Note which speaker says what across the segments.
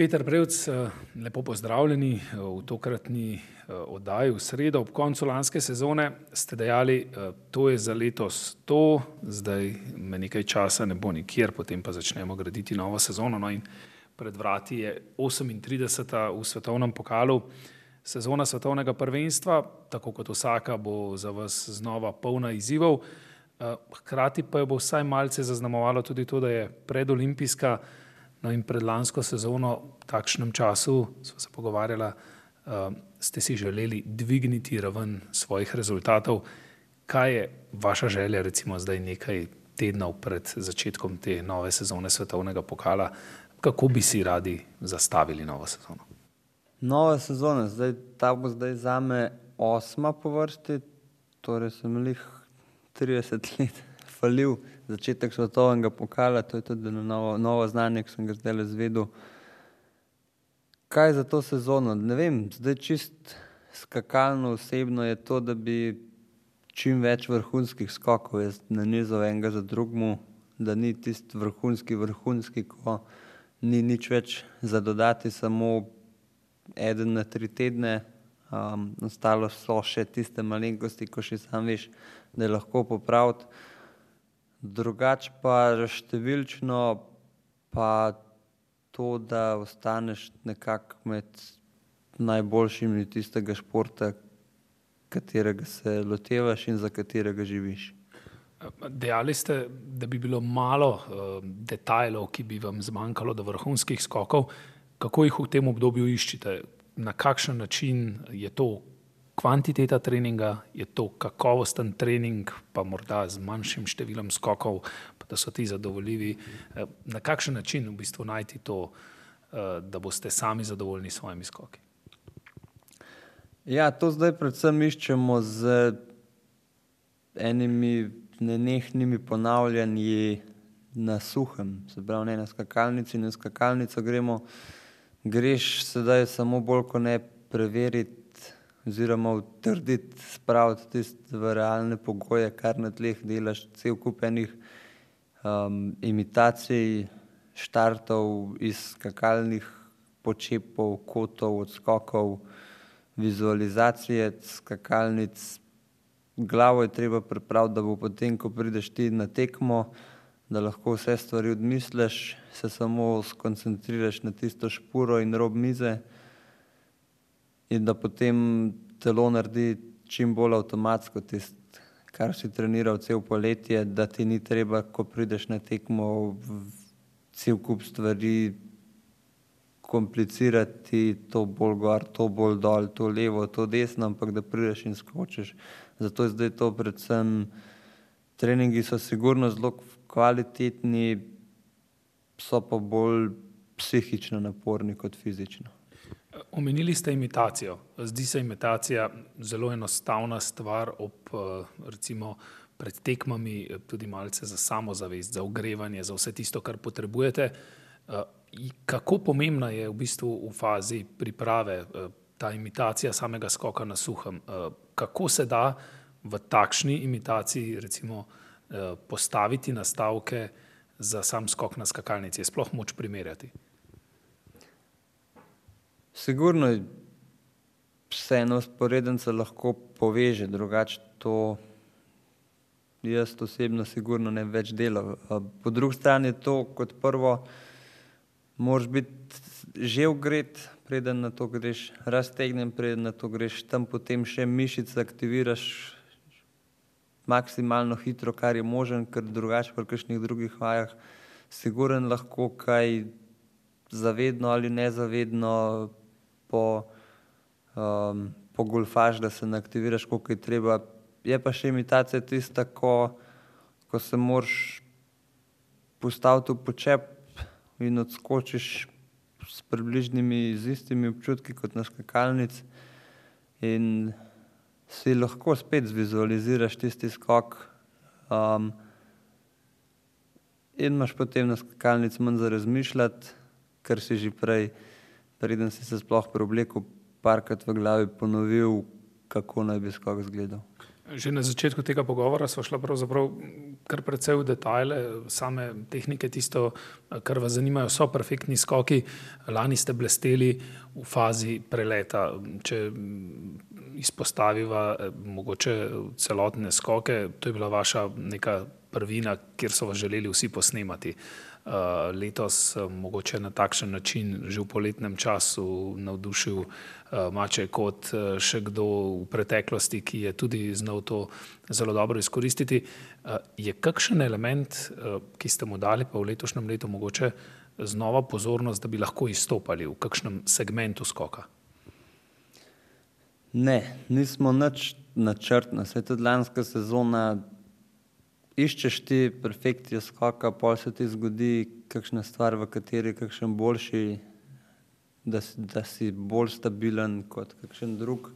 Speaker 1: Peter Brevc, eh, lepo pozdravljeni eh, v tokratni eh, oddaji v sredo. Ob koncu lanske sezone ste dejali, to je za letos to, zdaj me nekaj časa ne bo nikjer, potem pa začnemo graditi novo sezono. No in pred vrati je 38. v svetovnem pokalu. Sezona svetovnega prvenstva, tako kot vsaka, bo za vas znova polna izzivov. Hkrati pa jo bo vsaj malce zaznamovalo tudi to, da je predolimpijska. No in pred lansko sezono, v takšnem času, smo se pogovarjali, uh, ste si želeli dvigniti raven svojih rezultatov. Kaj je vaša želja, recimo zdaj nekaj tednov pred začetkom te nove sezone svetovnega pokala, kako bi si radi zastavili novo sezono?
Speaker 2: Nova sezona, zdaj, ta bo zdaj za me osma po vrsti, torej sem jih 30 let falil začetek svetovnega pokala, to je tudi novo, novo znanje, ki sem ga zdaj le zvedel. Kaj za to sezono? Ne vem, zdaj čist skakalno osebno je to, da bi čim več vrhunskih skokov jaz nanizal enega za drugmu, da ni tisti vrhunski vrhunski, ko ni nič več za dodati, samo eden na tri tedne, um, ostalo so še tiste malenkosti, ko še sam veš, da je lahko popraviti. Drugače pa številčno pa to, da ostaneš nekako med najboljšimi tistega športa, katerega se lotevaš in za katerega živiš.
Speaker 1: Dejali ste, da bi bilo malo uh, detajlov, ki bi vam zmanjkalo do vrhunskih skokov. Kako jih v tem obdobju iščete? Na kakšen način je to kvantiteta treninga, je to kakovosten trening, pa morda z manjšim številom skokov, da so ti zadovoljivi. Eh, na kakšen način v bistvu najti to, eh, da boste sami zadovoljni s svojimi skoki?
Speaker 2: Ja, to zdaj predvsem iščemo z enimi nenehnimi ponavljanji na suhem, se pravi, ne na skakalnici, na skakalnico gremo, greš sedaj samo bolj, ko ne preveriti oziroma utrditi, spraviti tiste v realne pogoje, kar na tleh delaš, cel kup enih um, imitacij, štartov iz skakalnih počepov, kotov, odskokov, vizualizacije skakalnic. Glavo je treba pripraviti, da bo potem, ko prideš ti na tekmo, da lahko vse stvari odmisliš, se samo skoncentriraš na tisto špuro in rob mize in da potem telo naredi čim bolj avtomatsko tisto, kar si treniral cel poletje, da ti ni treba, ko prideš na tekmo, cel kup stvari komplicirati, to bolj gor, to bolj dol, to levo, to desno, ampak da prideš in skočiš. Zato je zdaj to predvsem, treningi so sigurno zelo kvalitetni, so pa bolj psihično naporni kot fizično.
Speaker 1: Omenili ste imitacijo. Zdi se imitacija zelo enostavna stvar ob recimo pred tekmami, tudi malce za samozavest, za ogrevanje, za vse tisto, kar potrebujete. Kako pomembna je v bistvu v fazi priprave ta imitacija samega skoka na suhem? Kako se da v takšni imitaciji recimo postaviti nastavke za sam skok na skakalnici? Je sploh moč primerjati?
Speaker 2: Sigurno se ena vzporednica lahko poveže, drugače to jaz osebno sigurno ne bi več delal. Po drugi strani je to kot prvo, moraš biti že ogret, preden na to greš, raztegnjen, preden na to greš, tam potem še mišice aktiviraš maksimalno hitro, kar je možno, ker drugače pri kakšnih drugih vajah sigurno lahko kaj zavedno ali nezavedno po, um, pogolfaš, da se ne aktiviraš, koliko je treba. Je pa še imitacija tista, ko, ko se moraš postaviti v počep in odskočiš s približnimi, z istimi občutki kot na skakalnici in si lahko spet zvizualiziraš tisti skok um, in imaš potem na skakalnici manj za razmišljati, ker si že prej preden si se sploh preoblekel, parkrat v glavi ponovil, kako naj bi skok izgledal.
Speaker 1: Že na začetku tega pogovora smo šli pravzaprav kar precej v detajle, same tehnike, tisto, kar vas zanima, so perfektni skoki. Lani ste blesteli v fazi preleta. Če izpostaviva mogoče celotne skoke, to je bila vaša neka prvina, kjer so vas želeli vsi posnemati. Eh, letos eh, mogoče na takšen način že v poletnem času navdušil eh, Mače kot še kdo v preteklosti, ki je tudi znal to zelo dobro izkoristiti. Je kakšen element, ki ste mu dali pa v letošnjem letu mogoče znova pozornost, da bi lahko izstopali v kakšnem segmentu skoka?
Speaker 2: Ne, nismo nič načrtno. Svet tudi lanska sezona iščeš ti perfekcijo skoka, pa se ti zgodi kakšna stvar, v kateri je kakšen boljši, da si, da si bolj stabilen kot kakšen drug.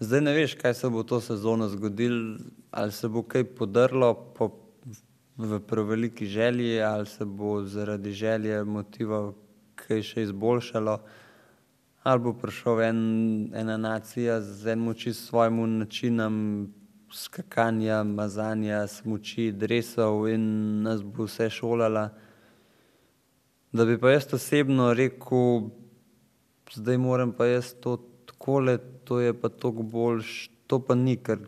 Speaker 2: Zdaj ne veš, kaj se bo to sezono zgodilo, ali se bo kaj podrlo po, v preveliki želji, ali se bo zaradi želje motiva kaj še izboljšalo, ali bo prišel en, ena nacija z enim čisto svojim načinom skakanja, mazanja, smoči, dresov in nas bo vse šolala. Da bi pa jaz osebno rekel, zdaj moram pa jaz to takole, to je pa toliko boljš, to pa ni, ker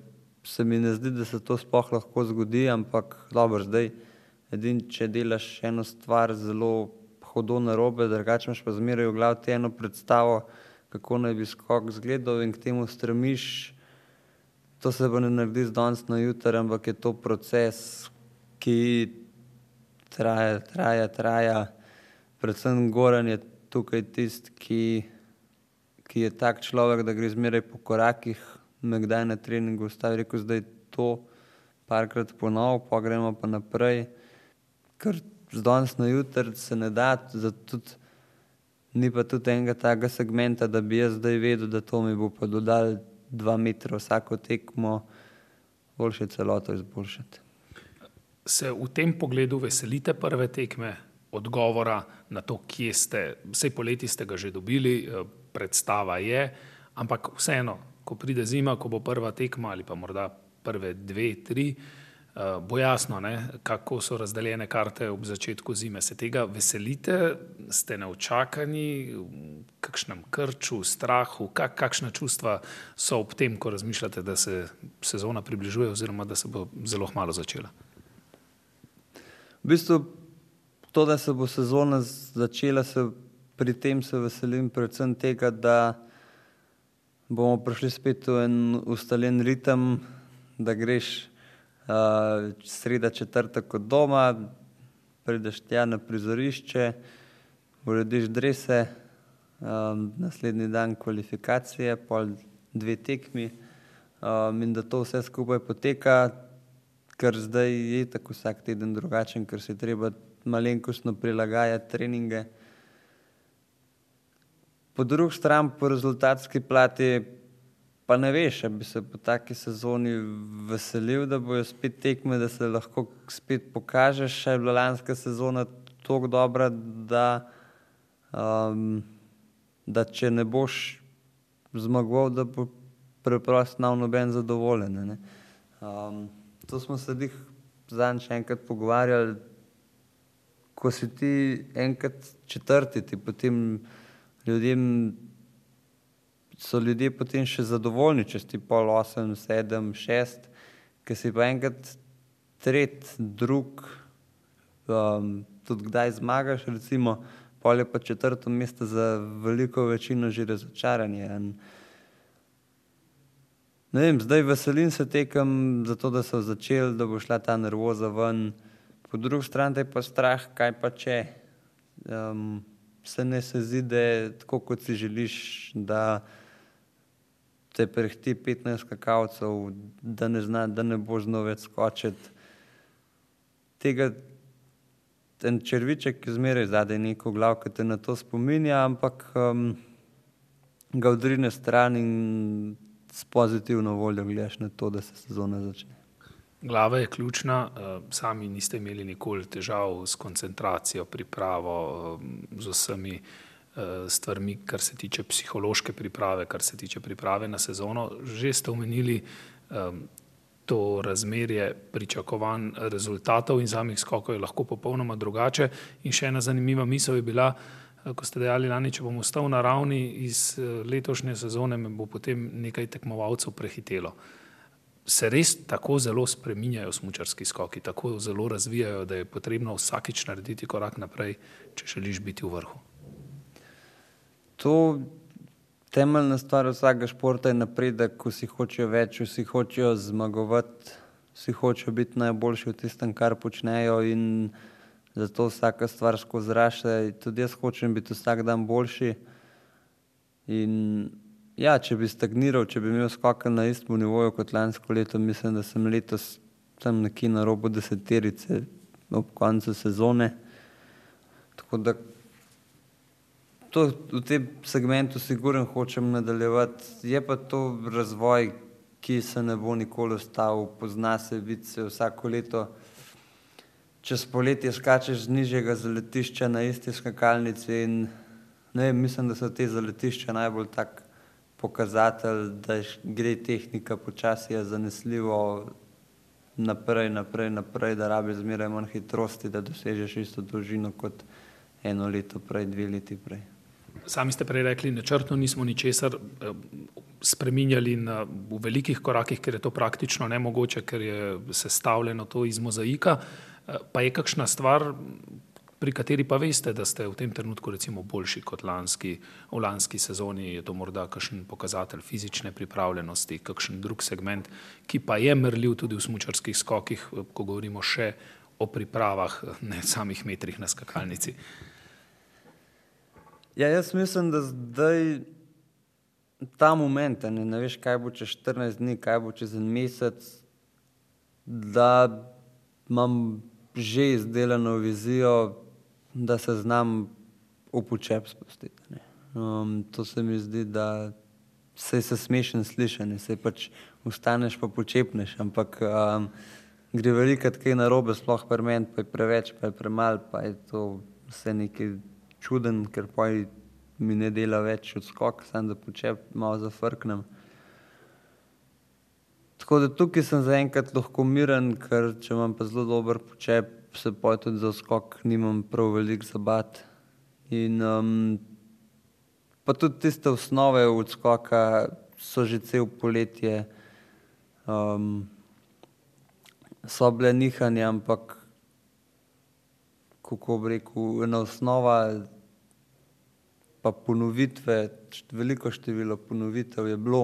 Speaker 2: se mi ne zdi, da se to sploh lahko zgodi, ampak dobro, zdaj edin, če delaš eno stvar zelo hodo narobe, drugače imaš pa zmeraj v glavi eno predstavo, kako naj bi skok izgledal in k temu stremiš, to se pa ne naredi z danes na jutro, ampak je to proces, ki traja, traja, traja. Predvsem Goran je tukaj tisti, ki, ki je tak človek, da gre zmeraj po korakih, me kdaj na treningu ustavi, rekel zdaj to parkrat ponov, pa gremo pa naprej. Ker z danes na jutro se ne da, zato tudi ni pa tudi enega takega segmenta, da bi jaz zdaj vedel, da to mi bo pa dodal dva metra vsako tekmo, boljše celoto izboljšati.
Speaker 1: Se v tem pogledu veselite prve tekme, odgovora na to, kje ste, vse poleti ste ga že dobili, eh, predstava je, ampak vseeno, ko pride zima, ko bo prva tekma ali pa morda prve dve, tri, bo jasno, ne, kako so razdeljene karte ob začetku zime. Se tega veselite, ste neočakani, v kakšnem krču, strahu, kak, kakšna čustva so ob tem, ko razmišljate, da se sezona približuje oziroma da se bo zelo malo začela?
Speaker 2: V bistvu to, da se bo sezona začela, se pri tem se veselim predvsem tega, da bomo prišli spet v en ustaljen ritem, da greš uh, sreda četrtek od doma, prideš tja na prizorišče, urediš drese, um, naslednji dan kvalifikacije, pol dve tekmi um, in da to vse skupaj poteka, ker zdaj je tako vsak teden drugačen, ker se treba malenkostno prilagajati treninge. Po drugi strani, po rezultatski plati, pa ne veš, če bi se po taki sezoni veselil, da bojo spet tekme, da se lahko spet pokažeš. Še je bila lanska sezona tako dobra, da, um, da če ne boš zmagoval, da bo preprosto nav noben zadovoljen. Um, to smo se jih zadnjič enkrat pogovarjali. Ko si ti enkrat četrti, ti potem ljudem so ljudje potem še zadovoljni, če si pol osem, sedem, šest, ker si pa enkrat tret, drug, um, tudi kdaj zmagaš, recimo, pol je pa četrto mesto za veliko večino že razočaranje. Ne vem, zdaj veselim se tekem, zato da so začeli, da bo šla ta nervoza ven. Po drugi strani je pa strah, kaj pa če. Um, se ne se zide tako, kot si želiš, da te prehti 15 kakavcev, da ne zna, da ne bo znal več skočiti. Tega ten črviček, ki zmeraj zadaj neko glav, ki te na to spominja, ampak um, ga odrine stran in s pozitivno voljo gledaš na to, da se sezona začne.
Speaker 1: Glava je ključna, sami niste imeli nikoli težav s koncentracijo, pripravo, z vsemi uh, stvarmi, kar se tiče psihološke priprave, kar se tiče priprave na sezono. Že ste omenili, um, to razmerje pričakovanj rezultatov in samih skokov je lahko popolnoma drugače. In še ena zanimiva misel je bila, ko ste dejali lani, če bom ostal na ravni iz letošnje sezone, me bo potem nekaj tekmovalcev prehitelo. Se res tako zelo spreminjajo smučarski skoki, tako zelo razvijajo, da je potrebno vsakič narediti korak naprej, če želiš biti v vrhu?
Speaker 2: To temeljna stvar vsakega športa je napredek, ko si hočejo več, vsi hočejo zmagovati, vsi hočejo biti najboljši v tistem, kar počnejo zato vsaka stvar skozi raše. Tudi jaz hočem biti vsak dan boljši. In ja, če bi stagniral, če bi imel skoke na istem nivoju kot lansko leto, mislim, da sem letos tam nekje na robu deseterice ob koncu sezone. Tako da to, v tem segmentu sigurno hočem nadaljevati. Je pa to razvoj, ki se ne bo nikoli ustavil, pozna se, vidi se vsako leto. Čez poletje skačeš z nižjega zaletišča na isti skakalnici in ne vem, mislim, da so te zaletišča najbolj tak pokazatelj, da gre tehnika počasi, zanesljivo naprej, naprej, naprej, da rabi zmeraj manj hitrosti, da dosežeš isto dolžino kot eno leto prej, dve leti prej.
Speaker 1: Sami ste prej rekli, načrtno nismo ničesar eh, spreminjali na, v velikih korakih, ker je to praktično nemogoče, ker je sestavljeno to iz mozaika. Eh, pa je kakšna stvar, pri kateri pa veste, da ste v tem trenutku recimo boljši kot lanski, v lanski sezoni, je to morda kakšen pokazatelj fizične pripravljenosti, kakšen drug segment, ki pa je mrljiv tudi v smučarskih skokih, eh, ko govorimo še o pripravah, ne samih metrih na skakalnici.
Speaker 2: Ja, jaz mislim, da zdaj ta moment, ne, ne veš, kaj bo čez 14 dni, kaj bo čez en mesec, da imam že izdelano vizijo, da se znam v počep spustiti. Um, to se mi zdi, da se je smešen slišanje, se pač ustaneš pa počepneš, ampak um, gre veliko kaj narobe, sploh pri meni, pa je preveč, pa je premalo, pa je to vse nekaj čuden, ker pa mi ne dela več odskok, samo da počep malo zafrknem. Tako da tukaj sem zaenkrat lahko miren, ker če imam pa zelo dober počep, se pa tudi za skok nimam prav veliko zabat. In um, pa tudi tiste osnove odskoka so že cel poletje, um, so bile nihanje, ampak kako bi rekel, ena osnova pa ponovitve, veliko število ponovitev je bilo,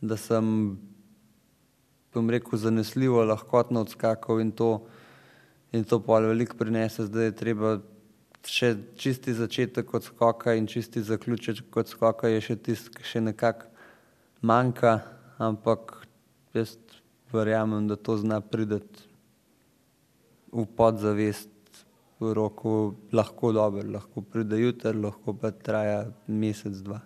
Speaker 2: da sem, bom rekel, zanesljivo lahkotno odskakal in to, in to pa veliko prinese, zdaj je treba še čisti začetek odskoka in čisti zaključek odskoka je še tisti, ki še nekako manjka, ampak jaz verjamem, da to zna prideti v podzavest v roku lahko dober, lahko pride jutri, lahko pa traja mesec, dva.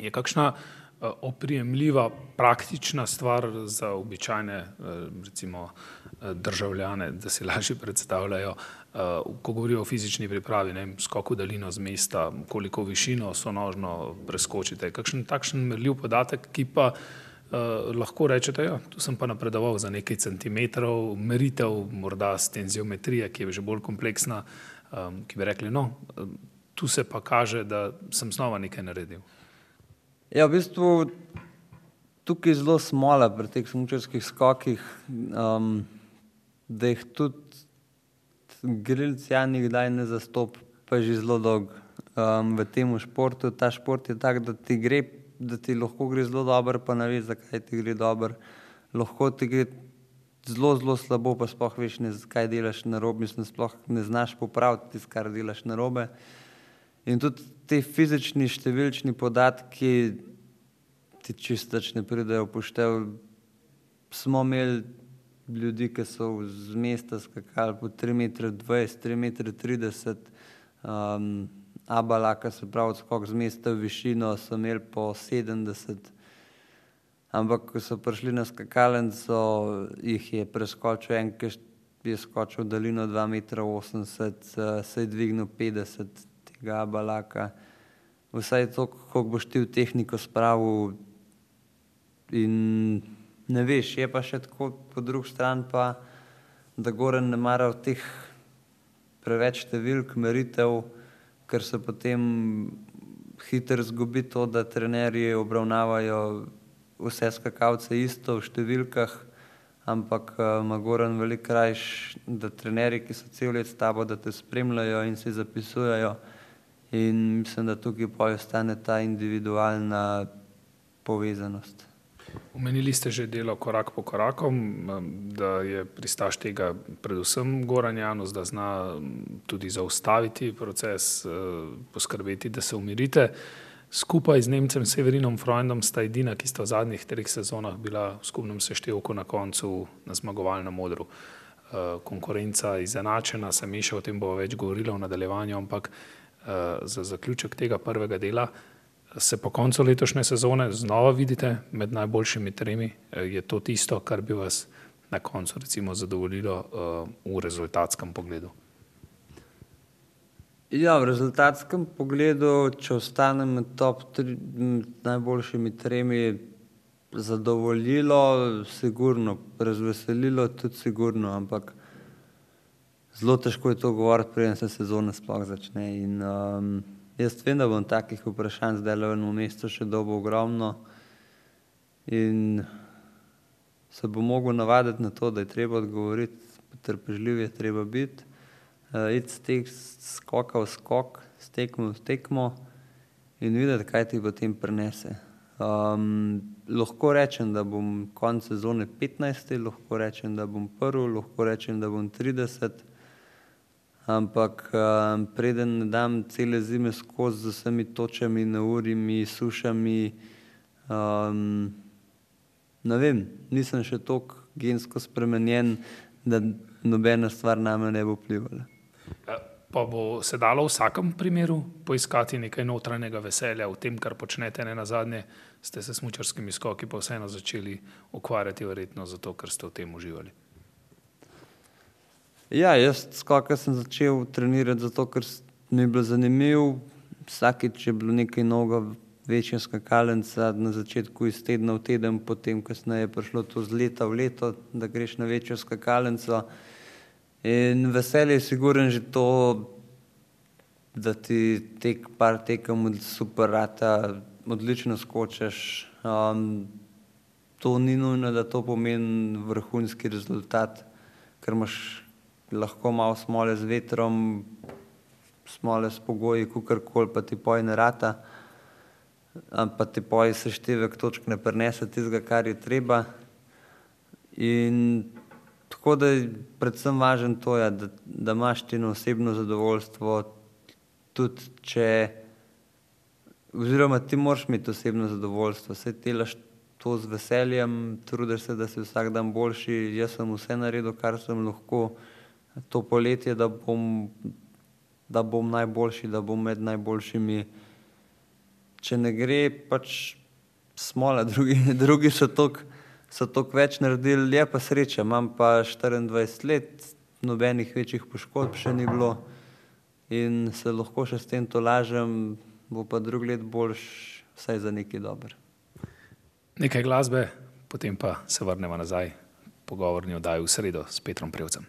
Speaker 1: Je kakšna uh, oprijemljiva, praktična stvar za običajne uh, recimo, uh, državljane, da si lažje predstavljajo, ko govorijo o fizični pripravi, ne, skok v daljino z mesta, koliko višino so nožno preskočite. Kakšen takšen merljiv podatek, ki pa uh, lahko rečete, da ja, sem pa napredoval za nekaj centimetrov, meritev, morda s tenziometrije, ki je že bolj kompleksna, um, ki bi rekli, no, tu se pa kaže, da sem znova nekaj naredil.
Speaker 2: Ja, v bistvu tukaj je zelo smola pri teh smučarskih skokih, um, da jih tudi grilci ja nikdaj ne zastop, pa že zelo dolg um, v tem športu. Ta šport je tak, da ti gre da ti lahko gre zelo dobro, pa ne veš, zakaj ti gre dobro. Lahko ti gre zelo, zelo slabo, pa sploh veš, ne, kaj delaš na robe, mislim, sploh ne znaš popraviti tisto, kar delaš na robe. In tudi ti fizični, številčni podatki ti čisto ne pridejo poštev. Smo imeli ljudi, ki so z mesta skakali po 3,20 m, 3,30 m. Um, Abalaka, se pravi, skok z mesta v višino, so imeli po 70, ampak ko so prišli na skakalnico, jih je preskočil en, ki je skočil v daljino 2,80 m, se je dvignil 50 tega Abalaka. Vsaj to, kako boš ti v tehniko spravil in ne veš. Je pa še tako, po drugi strani pa, da Goran ne mara v teh preveč številk meritev, ker se potem hitro zgubi to, da trenerji obravnavajo vse skakalce isto v številkah, ampak ima Goran veliko krajš, da trenerji, ki so cel let s tabo, da te spremljajo in si zapisujejo in mislim, da tukaj pol ostane ta individualna povezanost.
Speaker 1: Omenili ste že delo korak po koraku, da je pristaš tega predvsem Goran Janus, da zna tudi zaustaviti proces, poskrbeti, da se umirite. Skupaj z Nemcem Severinom Freundom sta edina, ki sta v zadnjih treh sezonah bila v skupnem seštevku na koncu na zmagovalnem odru. Konkurenca izenačena, se meša, o tem bova več govorila v nadaljevanju, ampak za zaključek tega prvega dela se po koncu letošnje sezone znova vidite med najboljšimi tremi. Je to tisto, kar bi vas na koncu recimo zadovoljilo v rezultatskem pogledu?
Speaker 2: Ja, v rezultatskem pogledu, če ostanem med top najboljšimi tremi, zadovoljilo sigurno, razveselilo tudi sigurno, ampak zelo težko je to govoriti, preden se sezona sploh začne in jaz vem, da bom takih vprašanj zdajle v enem mesecu še dobil ogromno in se bom mogel navaditi na to, da je treba odgovoriti, potrpežljiv je treba biti, iti s teh skoka v skok, s tekme v tekmo in videti, kaj ti potem prinese. lahko rečem, da bom konec sezone petnajsti, lahko rečem, da bom prvi, lahko rečem, da bom trideset, ampak preden ne dam cele zime skozi z vsemi točami, neurji, sušami, ne vem, nisem še toliko gensko spremenjen, da nobena stvar name ne bo vplivala.
Speaker 1: Pa bo se dalo v vsakem primeru poiskati nekaj notranjega veselja v tem, kar počnete, nenazadnje ste se s smučarskimi skoki pa vseeno začeli ukvarjati verjetno zato, ker ste v tem uživali.
Speaker 2: Ja, jaz skoke sem začel trenirati zato, ker mi je bilo zanimivo, vsakič je bilo nekaj novega, večja skakalnica na začetku iz tedna v teden, potem kasneje je prišlo to iz leta v leto, da greš na večjo skakalnico. In veselje je sigurno že to, da ti par tekem super rata, odlično skočiš, to ni nujno, da to pomeni vrhunski rezultat, ker imaš lahko malo smole z vetrom, smole s pogoji, kakorkoli, pa ti pol ne rata. pa ti pol seštevek točk ne prinese tistega, kar je treba. In tako da je predvsem važno to, ja, da, da imaš ti eno osebno zadovoljstvo, tudi če oziroma ti moraš imeti osebno zadovoljstvo, saj delaš to z veseljem, trudiš se, da si vsak dan boljši, jaz sem vse naredil, kar sem lahko to poletje, da bom, da bom najboljši, da bom med najboljšimi. Če ne gre, pač smola, drugi, drugi so toliko več naredili, je pa sreča, imam pa štiriindvajset let, nobenih večjih poškodb še ni bilo in se lahko še s tem tolažim, bo pa drugo leto boljše vsaj za nekaj dobro.
Speaker 1: Nekaj glasbe, potem pa se vrneva nazaj pogovorni oddaji V sredo s Petrom Prevcem.